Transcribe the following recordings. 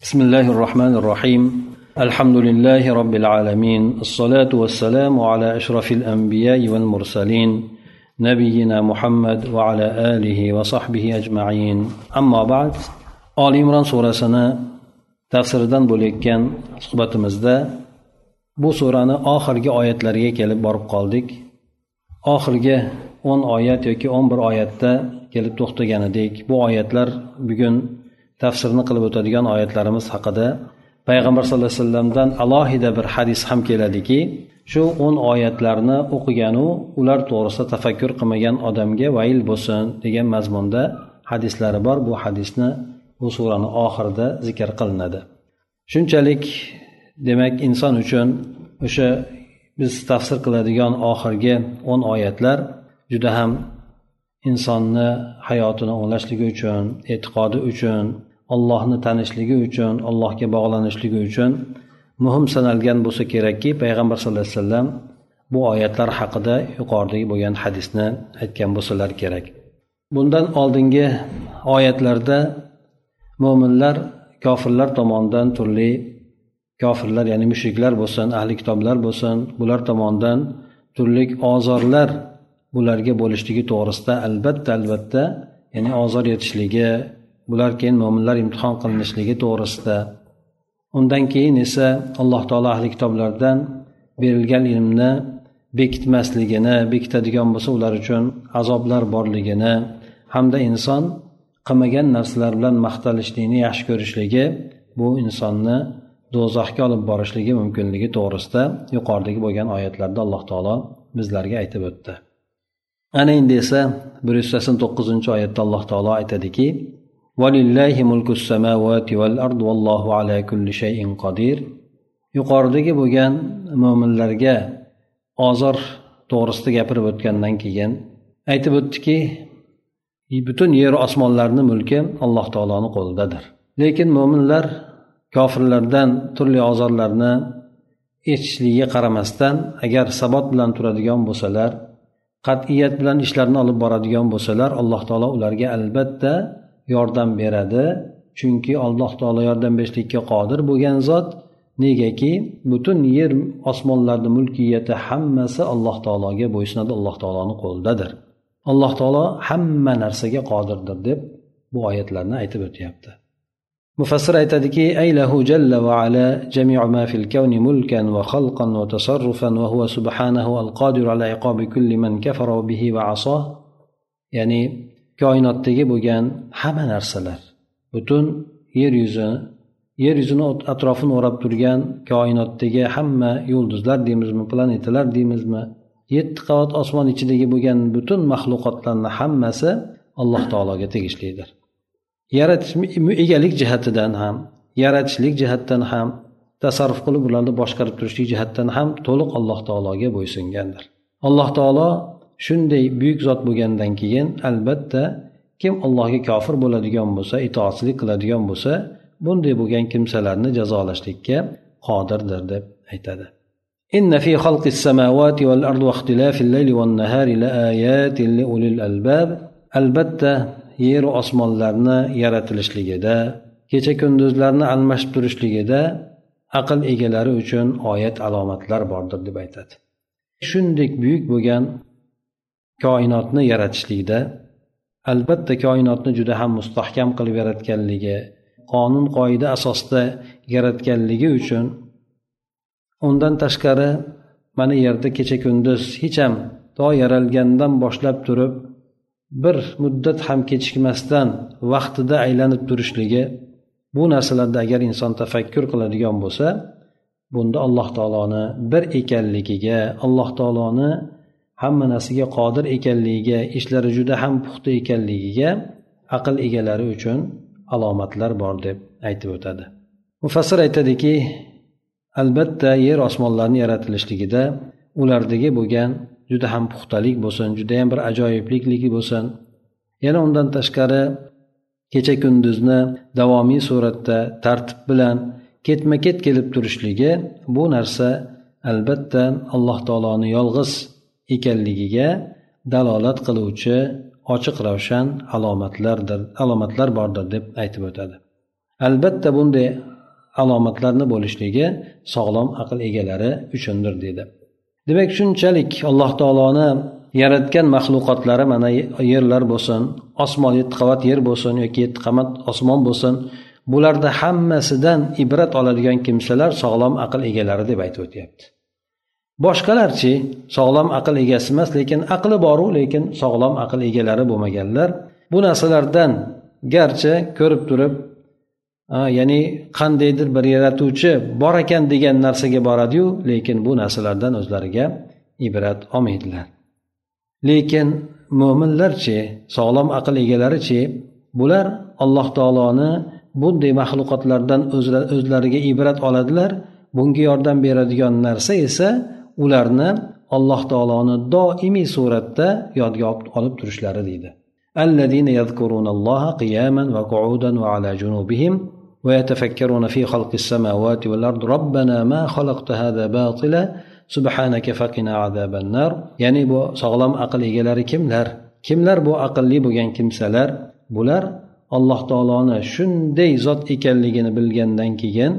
بسم الله الرحمن الرحيم الحمد لله رب العالمين الصلاة والسلام على أشرف الأنبياء والمرسلين نبينا محمد وعلى آله وصحبه أجمعين أما بعد آل إمران سورة سنة tafsiridan bo'layotgan suhbatimizda bu surani oxirgi oyatlariga kelib borib qoldik oxirgi o'n oyat yoki o'n bir oyatda kelib to'xtagan edik bu oyatlar bugun tafsirni qilib o'tadigan oyatlarimiz haqida payg'ambar sallallohu alayhi vasallamdan alohida bir hadis ham keladiki shu o'n oyatlarni o'qiganu ular to'g'risida tafakkur qilmagan odamga vayl bo'lsin degan mazmunda hadislari bor. Bu hadisni bu surani oxirida zikr qilinadi. Shunchalik demak inson uchun o'sha biz tafsir qiladigan oxirgi o'n oyatlar juda ham insonni hayotini o'nglashligi uchun e'tiqodi uchun allohni tanishligi uchun allohga bog'lanishligi uchun muhim sanalgan bo'lsa kerakki payg'ambar sallallohu alayhi vasallam bu oyatlar haqida yuqoridagi bo'lgan hadisni aytgan bo'lsalar kerak. Bundan oldingi oyatlarda mo'minlar kofirlar tomonidan turli kofirlar ya'ni mushriklar bo'lsin ahli kitoblar bo'lsin bular tomonidan turli ozorlar bularga bo'lishligi to'g'risida albatta albatta ya'ni ozor yetishligi bular keyin mo'minlar imtihon qilinishligi to'g'risida. Undan keyin esa alloh taolo ahli kitoblardan berilgan ilmni bekitmasligini bekitadigan bo'lsa ular uchun azoblar borligini hamda inson qilmagan narsalar bilan maqtalishlikni yaxshi ko'rishligi bu insonni do'zaxga olib borishligi mumkinligi to'g'risida yuqoridagi bo'lgan oyatlarda alloh taolo bizlarga aytib o'tdi. Ana endi esa bir yuz sakson to'qqizinchi oyatda alloh taolo aytadiki yuqoridagi bo'lgan mo'minlarga ozor to'g'risida gapirib o'tgandan keyin aytib o'tdiki butun yer osmonlarni mulki alloh taoloni qo'lidadir. Lekin mo'minlar kofirlardan turli ozorlarni eshitishligiga qaramasdan agar sabot bilan turadigan bo'lsalar qat'iyat bilan ishlarini olib boradigan bo'lsalar alloh taolo ularga albatta yordam beradi. Chunki alloh taolo yordam berishlikka qodir bo'lgan zot. Negaki butun yer osmonlarni mulkiyati hammasi alloh taologa bo'ysunadi. Alloh taoloni qo'lidadir. Alloh taolo hamma narsaga qodirdir deb bu oyatlarni aytib o'tyapti. Mufassir aytadiki aylahu jalla va ala jami'u ma fil kawni mulkan va khalqan va tasarrufan va huwa subhanahu al qodir ala iqobi kulli man kafara bihi va asoh ya'ni koinotdagi bo'lgan hamma narsalar butun yer yuzi yer yuzini atrofini o'rab turgan koinotdagi hamma yulduzlar deymizmi planetalar deymizmi yetti qavat osmon ichidagi bo'lgan butun maxluqotlarni hammasi alloh taologa tegishlidir. Yaratish egalik jihatidan ham yaratishlik jihatdan ham tasarruf qilib ularni boshqarib turishlik jihatdan ham to'liq alloh taologa bo'ysungandir. Alloh taolo shunday buyuk zot bo'lgandan keyin albatta kim allohga kofir bo'ladigan bo'lsa itoatsizlik qiladigan bo'lsa bunday bo'lgan kimsalarni jazolashlikka qodirdir deb aytadi إن في خلق السماوات والأرض واختلاف الليل والنهار لآيات لأولي الألباب البتة yer osmonlarni yaratilishligida kecha kunduzlarni almashib turishligida aql egalari uchun oyat alomatlar bordir deb aytadi shunday buyuk bo'lgan koinotni yaratishlikda albatta koinotni juda ham mustahkam qilib yaratganligi qonun qoida asosida yaratganligi uchun undan tashqari mana yerda kecha kunduz hech ham to yaralgandan boshlab turib bir muddat ham kechikmasdan vaqtida aylanib turishligi bu narsalarda agar inson tafakkur qiladigan bo'lsa bunda alloh taoloni bir ekanligiga alloh taoloni hamma narsaga qodir ekanligiga ishlari juda ham puxta ekanligiga aql egalari uchun alomatlar bor deb aytib o'tadi. Mufassir aytadiki albatta yer osmonlarni yaratilishligida ulardagi bo'lgan juda ham puxtalik bo'lsin judayam bir ajoyibliklik bo'lsin. Yana undan tashqari kecha kunduzni davomiy suratda tartib bilan ketma ket kelib turishligi bu narsa albatta alloh taoloni yolg'iz ekanligiga dalolat qiluvchi ochiq ravshan alomatlardir alomatlar bordir deb aytib o'tadi. Albatta bunday alomatlarni bo'lishligi sog'lom aql egalari uchundir dedi. Demak shunchalik alloh taoloni yaratgan maxluqotlari mana yerlar bo'lsin osmon yetti qavat yer bo'lsin yoki yetti qavat osmon bo'lsin bularda hammasidan ibrat oladigan kimsalar sog'lom aql egalari deb aytib o'tyapti. Boshqalarchi sog'lom aql egasi emas lekin aqli boru lekin sog'lom aql egalari bo'lmaganlar. Bu narsalardan garchi ko'rib turib ya'ni qandaydir bir yaratuvchi bor ekan degan narsaga boradiyu lekin bu narsalardan o'zlariga ibrat olmaydilar. Lekin mo'minlarchi sog'lom aql egalarichi bular alloh taoloni bunday maxluqotlardan o'zlariga ibrat oladilar. Bunga yordam beradigan narsa esa ularni alloh taoloni doimiy suratda yodga olib turishlari deydi الذين يذكرون الله قياما وقعودا وعلى جنوبهم ويتفكرون في خلق السماوات والأرض ربنا ما خلقت هذا باطلا subhanaka faqina azaban nar ya'ni bu sog'lom aql egalari kimlar kimlar bu aqlli bo'lgan kimsalar bular alloh taoloni shunday zot ekanligini bilgandan keyin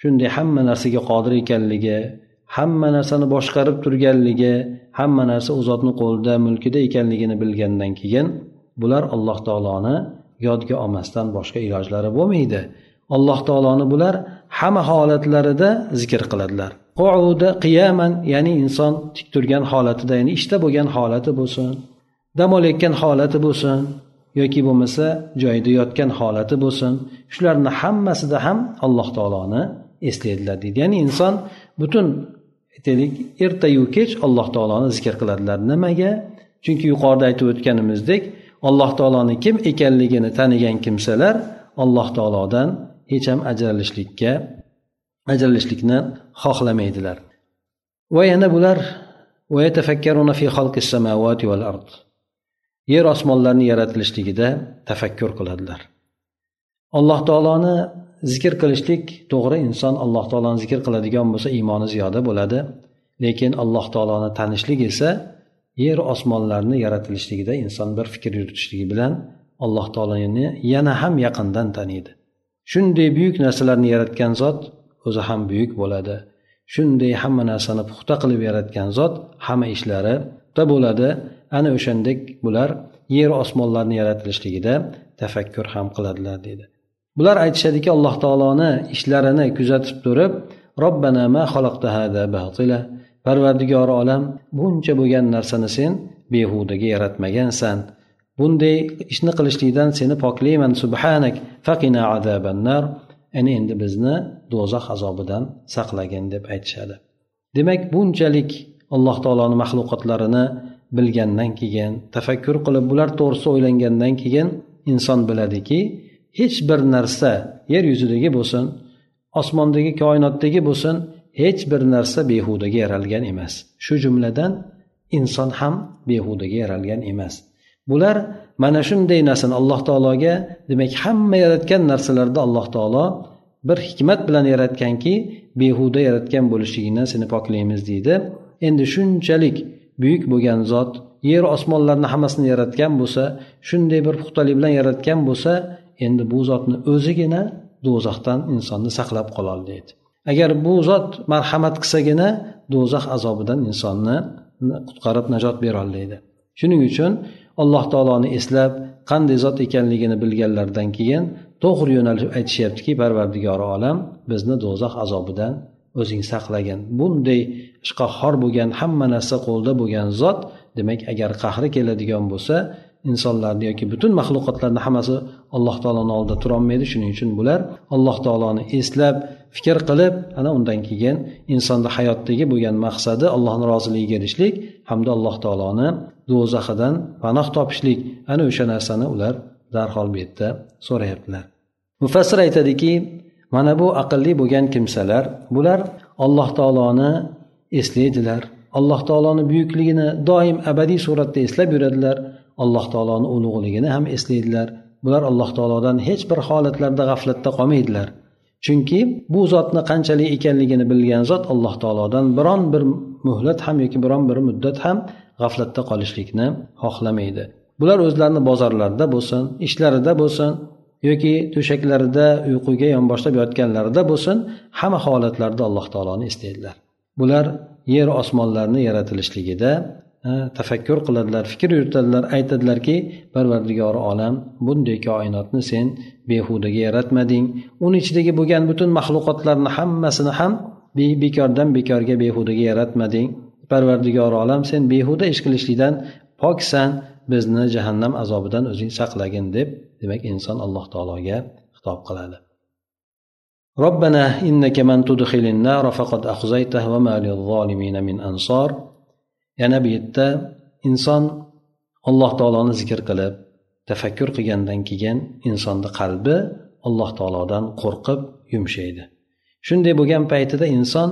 shunday hamma narsaga qodir ekanligi hamma narsani boshqarib turganligi hamma narsa u zotni qo'lida mulkida ekanligini bilgandan keyin bular alloh taoloni yodga olmasdan boshqa ilojlari bo'lmaydi. Alloh taoloni bular hamma holatlarida zikr qiladilar. Quuda qiyaman ya'ni inson tik turgan holatida ya'ni ishda bo'lgan holati bo'lsin dam olayotgan holati bo'lsin yoki bo'lmasa joyida yotgan holati bo'lsin shularni hammasida ham alloh taoloni eslaydilar deydi. Ya'ni inson butun aytaylik ertayu kech alloh taoloni zikr qiladilar nimaga? Chunki yuqorida aytib o'tganimizdek alloh taoloni kim ekanligini tanigan kimsalar alloh taolodan hech ham ajralishlikka ajralishlikni xohlamaydilar. Va yana bular yer osmonlarni yaratilishligida tafakkur qiladilar. Alloh taoloni zikr qilishlik to'g'ri inson alloh taoloni zikr qiladigan bo'lsa iymoni ziyoda bo'ladi. Lekin alloh taoloni tanishlik esa yer osmonlarni yaratilishligida inson bir fikr yuritishligi bilan alloh taoloni yana ham yaqindan taniydi. Shunday buyuk narsalarni yaratgan zot o'zi ham buyuk bo'ladi. Shunday hamma narsani puxta qilib yaratgan zot hamma ishlarida bo'ladi. Ana o'shandek bular yer osmonlarni yaratilishligida tafakkur ham qiladilar deydi. Bular aytishadiki alloh taoloni ishlarini kuzatib turib robbana ma batila parvardigori olam buncha bo'lgan narsani sen behudaga yaratmagansan. Bunday ishni qilishlikdan seni poklayman subhanak faqina azabannar ana endi bizni do'zax azobidan saqlagin deb aytishadi. Demak bunchalik alloh taoloni maxluqotlarini bilgandan keyin tafakkur qilib bular to'g'risida o'ylangandan keyin inson biladiki hech bir narsa yer yuzidagi bo'lsin osmondagi koinotdagi bo'lsin hech bir narsa behudaga yaralgan emas. Shu jumladan inson ham behudaga yaralgan emas. Bular mana shunday narsani alloh taologa demak hamma yaratgan narsalarda alloh taolo bir hikmat bilan yaratganki behuda yaratgan bo'lishligidan seni poklaymiz deydi. Endi shunchalik buyuk bo'lgan zot yer osmonlarni hammasini yaratgan bo'lsa shunday bir puxtalik bilan yaratgan bo'lsa endi bu zotni o'zigina do'zaxdan insonni saqlab qololmaydi agar bu zot marhamat qilsagina do'zax azobidan insonni qutqarib najot berolmaydi shuning uchun alloh taoloni eslab qanday zot ekanligini bilganlaridan keyin to'g'ri yo'nalish aytishyaptiki parvardigori olam bizni do'zax azobidan o'zing saqlagin. Bunday ishqahhor bo'lgan hamma narsa qo'lda bo'lgan zot demak agar qahri keladigan bo'lsa insonlarni yoki butun maxluqotlarni hammasi alloh taoloni oldida turolmaydi. Shuning uchun bular alloh taoloni eslab fikr qilib ana undan keyin insonni hayotdagi bo'lgan maqsadi allohni roziligiga erishishlik hamda alloh taoloni do'zaxidan panoh topishlik. Ana o'sha narsani ular darhol bu yerda so'rayaptilar. Mufassir aytadiki mana bu aqlli bo'lgan kimsalar bular alloh taoloni eslaydilar. Alloh taoloni buyukligini doim abadiy suratda eslab yuradilar. Alloh taoloni ulug'ligini ham eslaydilar. Bular alloh taolodan hech bir holatlarda g'aflatda qolmaydilar. Chunki bu zotni qanchalik ekanligini bilgan zot alloh taolodan biron bir muhlat ham yoki biron bir muddat ham g'aflatda qolishlikni xohlamaydi. Bular o'zlarini bozorlarida bo'lsin ishlarida bo'lsin yoki to'shaklarida uyquga yonboshlab yotganlarida bo'lsin hamma holatlarda alloh taoloni eslaydilar bular yer osmonlarni yaratilishligida tafakkur qiladilar fikr yuritadilar aytadilarki parvardigori olam bunday koinotni sen behudaga yaratmading uni ichidagi bo'lgan butun maxluqotlarni hammasini ham bekordan bekorga behudaga yaratmading parvardigori olam sen behuda ish qilishlikdan poksan bizni jahannam azobidan o'zing saqlagin deb demak inson alloh taologa xitob qiladi ربنا إنك من تدخل النار فقد أخزيته وما للظالمين من أنصار yana bu yerda inson alloh taoloni zikr qilib tafakkur qilgandan keyin insonni qalbi alloh taolodan qo'rqib yumshaydi. Shunday bo'lgan paytida inson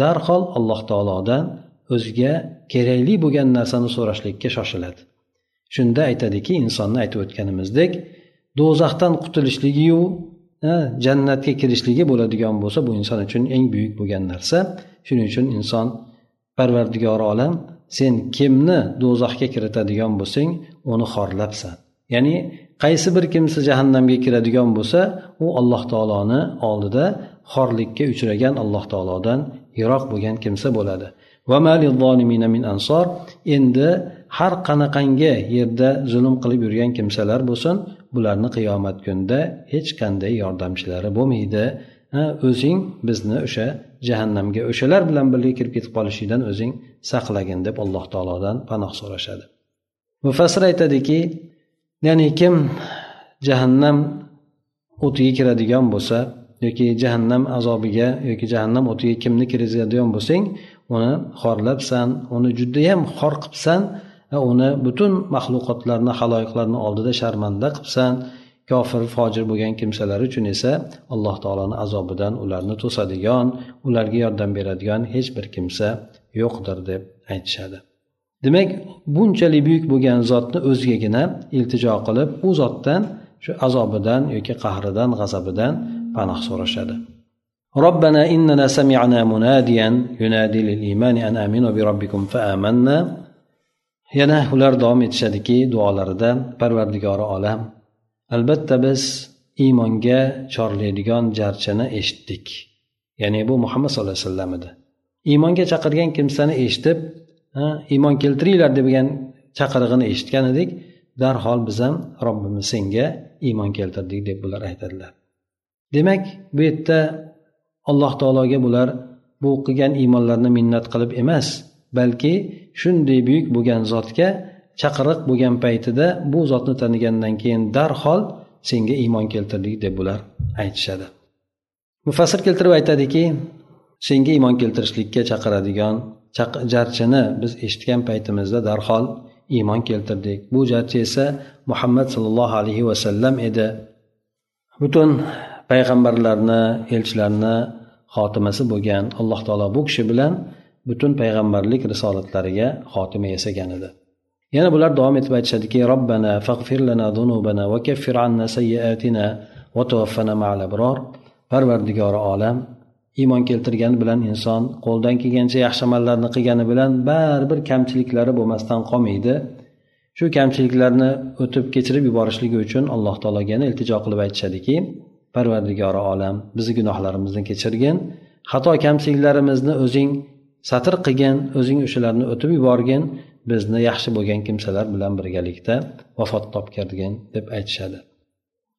darhol alloh taolodan o'ziga kerakli bo'lgan narsani so'rashlikka shoshiladi. Shunda aytadiki insonni aytib o'tganimizdek do'zaxdan qutulishligiyu jannatga kirishligi bo'ladigan bo'lsa bu inson uchun eng buyuk bo'lgan narsa. Shuning uchun inson parvardigori olam sen kimni do'zaxga kiritadigan bo'lsang uni xorlabsan. Ya'ni qaysi bir kimsa jahannamga kiradigan bo'lsa u alloh taoloni oldida xorlikka uchragan alloh taolodan yiroq bo'lgan kimsa bo'ladi. Endi har qanaqangi yerda zulm qilib yurgan kimsalar bo'lsin bularni qiyomat kunida hech qanday yordamchilari bo'lmaydi. O'zing bizni o'sha jahannamga o'shalar bilan birga kirib ketib qolishingdan o'zing saqlagin deb alloh taolodan panoh so'rashadi. Mufassir aytadiki ya'ni kim jahannam o'tiga kiradigan bo'lsa yoki jahannam azobiga yoki jahannam o'tiga kimni kirgizadigan bo'lsang uni xorlabsan uni judayam xor qilibsan uni butun maxluqotlarni haloyiqlarni oldida sharmanda qilibsan. Kofir fojir bo'lgan kimsalar uchun esa alloh taoloni azobidan ularni to'sadigan ularga yordam beradigan hech bir kimsa yo'qdir deb aytishadi demak bunchalik buyuk bo'lgan zotni o'zigagina iltijo qilib u zotdan shu azobidan yoki qahridan g'azabidan panoh so'rashadi ربنا إننا سمعنا مناديا ينادي للإيمان أن آمنوا بربكم فآمنا yana ular davom etishadiki duolarida parvardigori olam albatta biz iymonga chorlaydigan jarchini eshitdik ya'ni bu muhammad sallallohu alayhi vasallam edi Iymonga chaqirgan kimsani eshitib iymon keltiringlar degan chaqirig'ini eshitgan edik. Darhol biz ham robbimiz senga iymon keltirdik deb bular aytadilar. Demak bu yerda alloh taologa bular bu qilgan iymonlarini minnat qilib emas balki shunday buyuk bo'lgan zotga chaqiriq bo'lgan paytida bu zotni tanigandan keyin darhol senga iymon keltirdik deb bular aytishadi. Mufassir keltirib aytadiki senga iymon keltirishlikka chaqiradigan jarchini biz eshitgan paytimizda darhol iymon keltirdik. Bu jarchi esa muhammad sollallohu alayhi vasallam edi. Butun payg'ambarlarni elchilarni xotimasi bo'lgan alloh taolo bu kishi bilan butun payg'ambarlik risolatlariga xotima yasagan edi. Yana bular davom etib aytishadiki robbana fag'fir lana zunubana va kaffir anna sayyiatina va tawaffana ma'al abror parvardigori olam iymon keltirgani bilan inson qo'ldan kelgancha yaxshi amallarni qilgani bilan baribir kamchiliklari bo'lmasdan qolmaydi. Shu kamchiliklarni o'tib kechirib yuborishligi uchun alloh taologa yana iltijo qilib aytishadiki parvardigori olam bizni gunohlarimizni kechirgin. Xato kamchiliklarimizni o'zing satr qilgin o'zing o'shalarni o'tib yuborgin. Bizni yaxshi bo'lgan kimsalar bilan birgalikda vafot topgirgin deb aytishadi.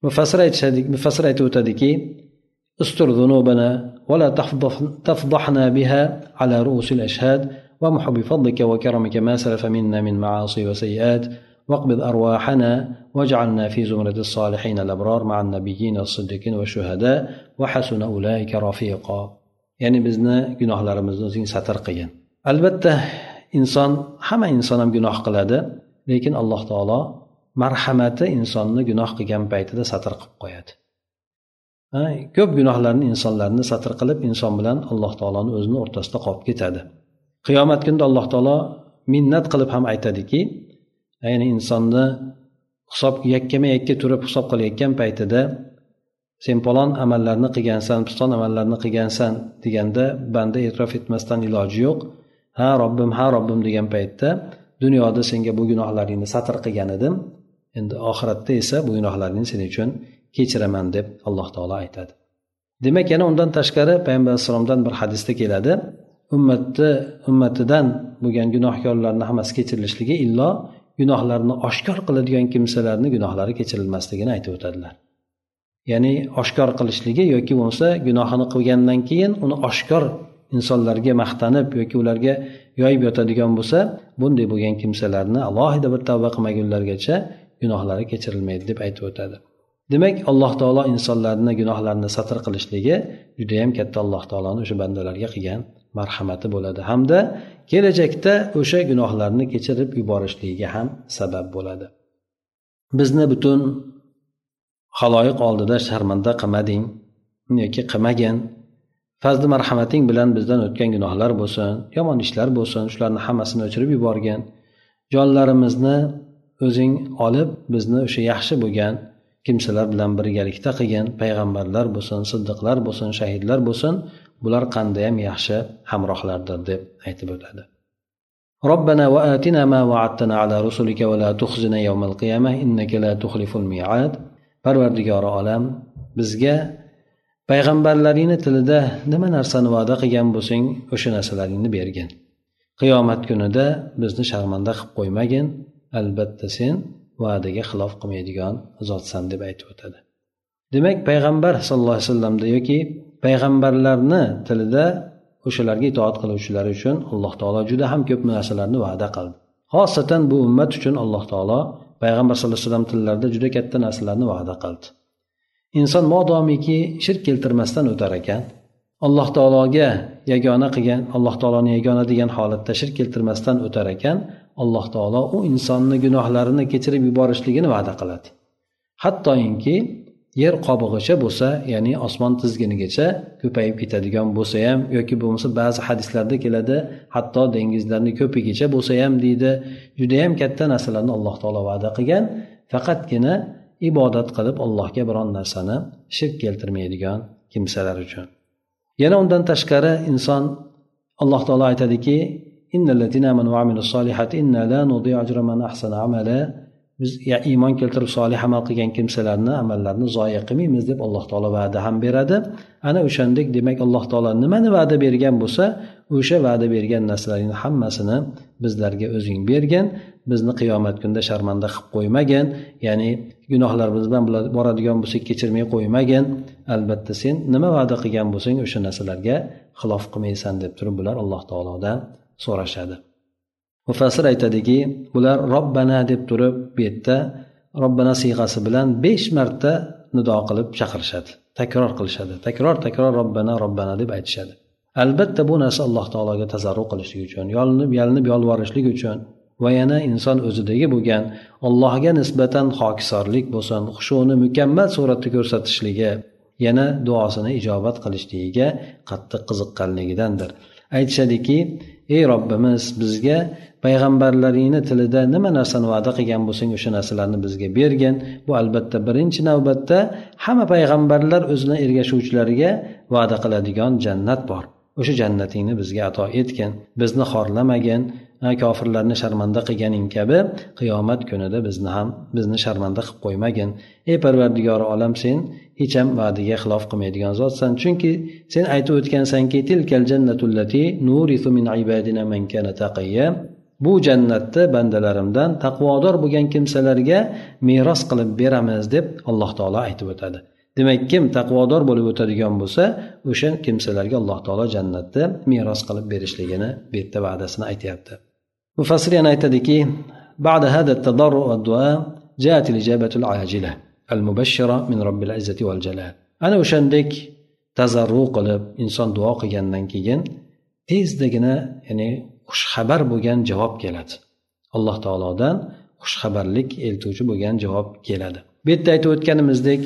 Mufassir aytishadi mufassir aytib o'tadiki استر ذنوبنا ولا تفضحنا بها على رؤوس الأشهاد ومح بفضلك وكرمك ما سلف منا من معاصي وسيئات واقبض أرواحنا واجعلنا في زمرة الصالحين الأبرار مع النبيين والصديقين والشهداء وحسن أولئك رفيقا يعني بزنا جناح لرمزنا ستر قيا البته inson hamma inson ham gunoh qiladi lekin alloh taolo marhamati insonni gunoh qilgan paytida satr qilib qo'yadi ko'p gunohlarni insonlarni satr qilib inson bilan alloh taoloni o'zini o'rtasida qolib ketadi. Qiyomat kunida alloh taolo minnat qilib ham aytadiki ya'ni insonni hisob yakkama yakka turib hisob qilayotgan paytida sen palon amallarni qilgansan piston amallarni qilgansan deganda banda e'tirof etmasdan iloji yo'q. Ha robbim ha robbim degan paytda dunyoda senga bu gunohlaringni satr qilgan edim. Endi oxiratda esa bu gunohlaring sen uchun kechiraman deb alloh taolo aytadi. Demak yana undan tashqari payg'ambar alayhissalomdan bir hadisda keladi. Ummatni ummatidan bo'lgan gunohkorlarni hammasi kechirilishligi illo gunohlarini oshkor qiladigan kimsalarni gunohlari kechirilmasligini aytib o'tadilar. Ya'ni oshkor qilishligi yoki bo'lmasa gunohini qilgandan keyin uni oshkor insonlarga maqtanib yoki ularga yoyib yotadigan bo'lsa bunday bo'lgan kimsalarni alohida bir tavba qilmagunlargacha gunohlari kechirilmaydi deb aytib o'tadi. Demak alloh taolo insonlarni gunohlarini satr qilishligi judayam katta alloh taoloni o'sha bandalarga qilgan marhamati bo'ladi. Hamda kelajakda o'sha gunohlarni kechirib yuborishligiga ham sabab bo'ladi. Bizni butun haloyiq oldida sharmanda qilmading yoki qilmagin. Fazli marhamating bilan bizdan o'tgan gunohlar bo'lsin yomon ishlar bo'lsin shularni hammasini o'chirib yuborgin. Jonlarimizni o'zing olib bizni o'sha yaxshi bo'lgan kimsalar bilan birgalikda qilgin payg'ambarlar bo'lsin siddiqlar bo'lsin shahidlar bo'lsin bular qandayyam yaxshi hamrohlardir deb aytib o'tadi ربنا وآتنا ما وعدتنا على رسلك ولا تخزنا يوم القيامة إنك لا تخلف الميعاد parvardigori olam bizga payg'ambarlaringni tilida nima narsani va'da qilgan bo'lsang o'sha narsalaringni bergin qiyomat kunida bizni sharmanda qilib qo'ymagin albatta sen va'daga xilof qilmaydigan zotsan deb aytib o'tadi. Demak payg'ambar sallallohu alayhi vasallamda yoki payg'ambarlarni tilida o'shalarga itoat qiluvchilar uchun alloh taolo juda ham ko'p narsalarni va'da qildi. Xosatan bu ummat uchun alloh taolo payg'ambar sallallohu alayhi vasallam tillarida juda katta narsalarni va'da qildi. Inson modomiki shirk keltirmasdan o'tar ekan alloh taologa yagona qilgan alloh taoloni yagona degan holatda shirk keltirmasdan o'tar ekan alloh taolo u insonni gunohlarini kechirib yuborishligini va'da qiladi. Hattoinki yer qobig'icha bo'lsa ya'ni osmon tizginigacha ko'payib ketadigan bo'lsa ham yoki bo'lmasa ba'zi hadislarda keladi hatto dengizlarni ko'pigicha bo'lsa ham deydi. Judayam katta narsalarni alloh taolo va'da qilgan faqatgina ibodat qilib allohga biron narsani shirk keltirmaydigan kimsalar uchun. Yana undan tashqari inson alloh taolo aytadiki biz iymon keltirib solih amal qilgan kimsalarni amallarini zoya qilmaymiz deb alloh taolo va'da ham beradi. Ana o'shandek demak alloh taolo nimani va'da bergan bo'lsa o'sha va'da bergan narsalarning hammasini bizlarga o'zing bergin. Bizni qiyomat kunida sharmanda qilib qo'ymagin. Ya'ni gunohlarimiz bilan boradigan bo'lsak kechirmay qo'ymagin. Albatta sen nima va'da qilgan bo'lsang o'sha narsalarga xilof qilmaysan deb turib bular alloh taolodan so'rashadi. Mufassir aytadiki bular robbana deb turib bu yerda robbana siyg'asi bilan besh marta nido qilib chaqirishadi takror qilishadi. Takror takror robbana robbana deb aytishadi. Albatta bu narsa alloh taologa tazarru qilishlik uchun yolinib yalinib yolvorishlik uchun va yana inson o'zidagi bo'lgan allohga nisbatan hokisorlik bo'lsin xushuni mukammal suratda ko'rsatishligi yana duosini ijobat qilishligiga qattiq qiziqqanligidandir. Aytishadiki ey robbimiz bizga payg'ambarlaringni tilida nima narsani va'da qilgan bo'lsang o'sha narsalarni bizga bergin. Bu albatta birinchi navbatda hamma payg'ambarlar o'zini ergashuvchilariga va'da qiladigan jannat bor. O'sha jannatingni bizga ato etgin. Bizni xorlamagin. Kofirlarni sharmanda qilganing kabi qiyomat kunida bizni ham bizni sharmanda qilib qo'ymagin. Ey parvardigori olam sen hech ham va'daga xilof qilmaydigan zotsan. Chunki sen aytib o'tgansanki tilkal jannatullati nurithu min ibadina man kana taqiyya. Bu jannatni bandalarimdan taqvodor bo'lgan kimsalarga meros qilib beramiz deb alloh taolo aytib o'tadi. demak kim taqvodor bo'lib o'tadigan bo'lsa o'sha kimsalarga alloh taolo jannatni meros qilib berishligini bu yerda va'dasini aytyapti mufassir yana aytadiki بعد هذا التضرع والدعاء جاءت الإجابة العاجلة المبشرة من رب العزة والجلال أنا o'shandek tazarru qilib inson duo qilgandan keyin tezdagina ya'ni xushxabar bo'lgan javob keladi alloh taolodan xushxabarlik eltuvchi bo'lgan javob keladi bu yerda aytib o'tganimizdek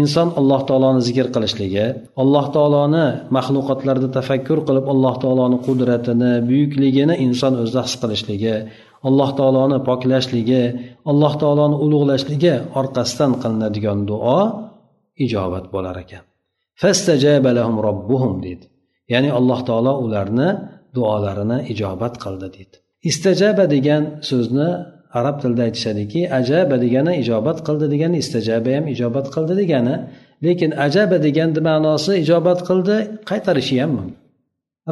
inson alloh taoloni zikr qilishligi alloh taoloni maxluqotlarda tafakkur qilib alloh taoloni qudratini buyukligini inson o'zida his qilishligi alloh taoloni poklashligi alloh taoloni ulug'lashligi orqasidan qilinadigan duo ijobat bo'lar ekan. Robbuhum deydi. Ya'ni alloh taolo ularni duolarini ijobat qildi deydi. Istajaba degan so'zni arab tilida aytishadiki ajaba degani ijobat qildi degani istajaba ham ijobat qildi degani lekin ajaba deganni ma'nosi ijobat qildi qaytarishi ham mumkin.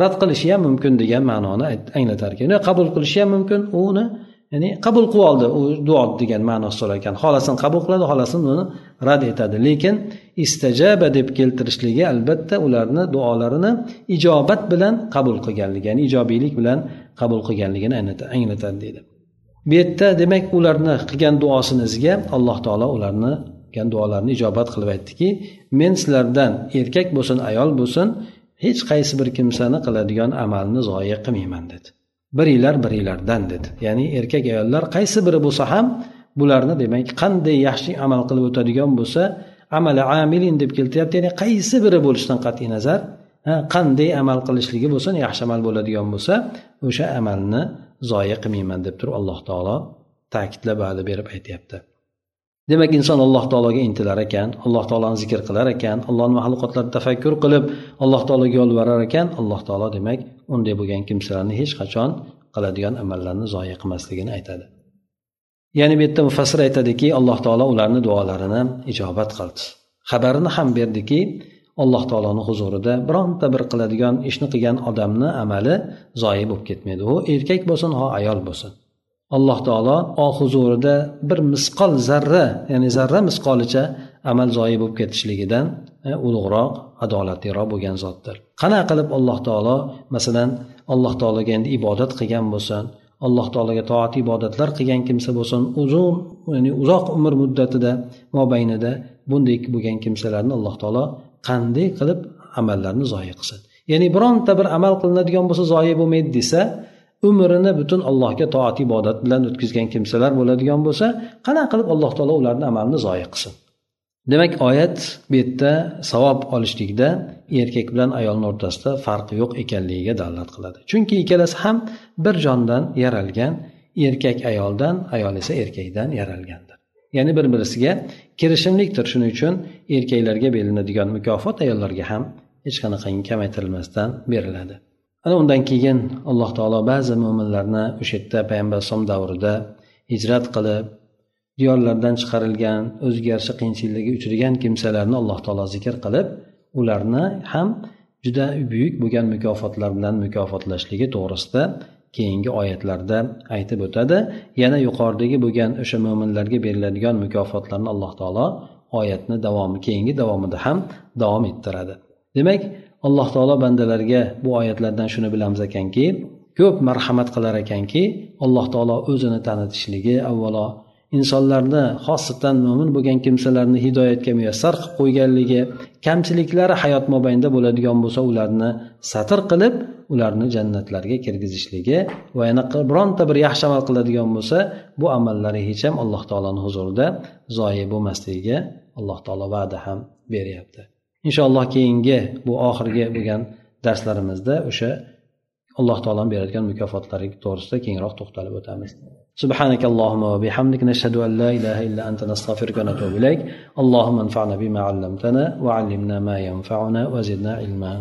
Rad qilishi ham mumkin degan ma'noni anglatar ekan. Qabul qilishi ham mumkin uni ya'ni qabul qilib oldi u duo degan ma'nosi so'rar ekan xohlasini qabul qiladi xohlasini uni rad etadi. Lekin istajaba deb keltirishligi albatta ularni duolarini ijobat bilan qabul qilganligi ya'ni ijobiylik bilan qabul qilganligini anglatadi deydi. Bu yerda demak ularni qilgan duosinizga alloh taolo ularni qilgan duolarini ijobat qilib aytdiki men sizlardan erkak bo'lsin ayol bo'lsin hech qaysi bir kimsani qiladigan amalni zoya qilmayman dedi. Biringlar biringlardan dedi. Ya'ni erkak ayollar qaysi biri bo'lsa ham bularni demak qanday yaxshi amal qilib o'tadigan bo'lsa amali amilin deb keltiryapti. Ya'ni qaysi biri bo'lishidan qat'iy nazar qanday amal qilishligi bo'lsin yaxshi amal bo'ladigan bo'lsa o'sha amalni zoya qilmayman deb turib alloh taolo ta'kidlab va'da berib aytyapti. Demak inson alloh taologa intilar ekan alloh taoloni zikr qilar ekan allohni maxluqotlarini tafakkur qilib alloh taologa yolvorar ekan. Alloh taolo demak unday bo'lgan kimsalarni hech qachon qiladigan amallarni zoya qilmasligini aytadi. Ya'ni bu yerda mufassir aytadiki alloh taolo ularni duolarini ijobat qildi. Xabarini ham berdiki alloh taoloni huzurida bironta bir qiladigan ishni qilgan odamni amali zoyi bo'lib ketmaydi. U erkak bo'lsin ho ayol bo'lsin. Alloh taolo o huzurida bir misqol zarra ya'ni zarra misqolicha amal zoyi bo'lib ketishligidan e, ulug'roq adolatliroq bo'lgan zotdir. Qanaqa qilib alloh taolo masalan alloh taologa endi ibodat qilgan bo'lsin alloh taologa toat ibodatlar qilgan kimsa bo'lsin uzun ya'ni uzoq umr muddatida mobaynida bunday bo'lgan kimsalarni alloh taolo qanday qilib amallarni zoyi qilsin. Ya'ni bironta bir amal qilinadigan bo'lsa zoyi bo'lmaydi desa umrini butun allohga toat ibodat bilan o'tkazgan kimsalar bo'ladigan bo'lsa qanaqa qilib alloh taolo ularni amalini zoyi qilsin? Demak oyat bu yerda savob olishlikda erkak bilan ayolni o'rtasida farq yo'q ekanligiga dalolat qiladi. Chunki ikkalasi ham bir jondan yaralgan erkak ayoldan ayol esa erkakdan yaralgandir. Ya'ni bir birisiga kirishimlikdir. Shuning uchun erkaklarga beriladigan mukofot ayollarga ham hech qanaqangi kamaytirilmasdan beriladi. Ana undan keyin alloh taolo ba'zi mo'minlarni o'sha yerda payg'ambar alayhisalom davrida hijrat qilib diyorlardan chiqarilgan o'ziga yarasha qiyinchiliklarga uchragan kimsalarni alloh taolo zikr qilib ularni ham juda buyuk bo'lgan mukofotlar bilan mukofotlashligi to'g'risida keyingi oyatlarda aytib o'tadi. Yana yuqoridagi bo'lgan o'sha mo'minlarga beriladigan mukofotlarni alloh taolo oyatni davomi keyingi davomida ham davom ettiradi. Demak alloh taolo bandalarga bu oyatlardan shuni bilamiz ekanki ko'p marhamat qilar ekanki alloh taolo o'zini tanitishligi avvalo insonlarni xosatan mo'min bo'lgan kimsalarni hidoyatga muyassar qilib qo'yganligi kamchiliklari hayot mobaynida bo'ladigan bo'lsa ularni satr qilib ularni jannatlarga kirgizishligi va yana bironta bir yaxshi amal qiladigan bo'lsa bu amallari hech ham alloh taoloni huzurida zoyi bo'lmasligiga alloh taolo va'da ham beryapti inshaalloh keyingi bu oxirgi bo'lgan darslarimizda o'sha alloh taoloni beradigan mukofotlari to'g'risida kengroq to'xtalib o'tamiz سبحانك اللهم وبحمدك نشهد أن لا إله إلا أنت نستغفرك ونتوب إليك اللهم انفعنا بما علمتنا وعلمنا ما ينفعنا وزدنا علما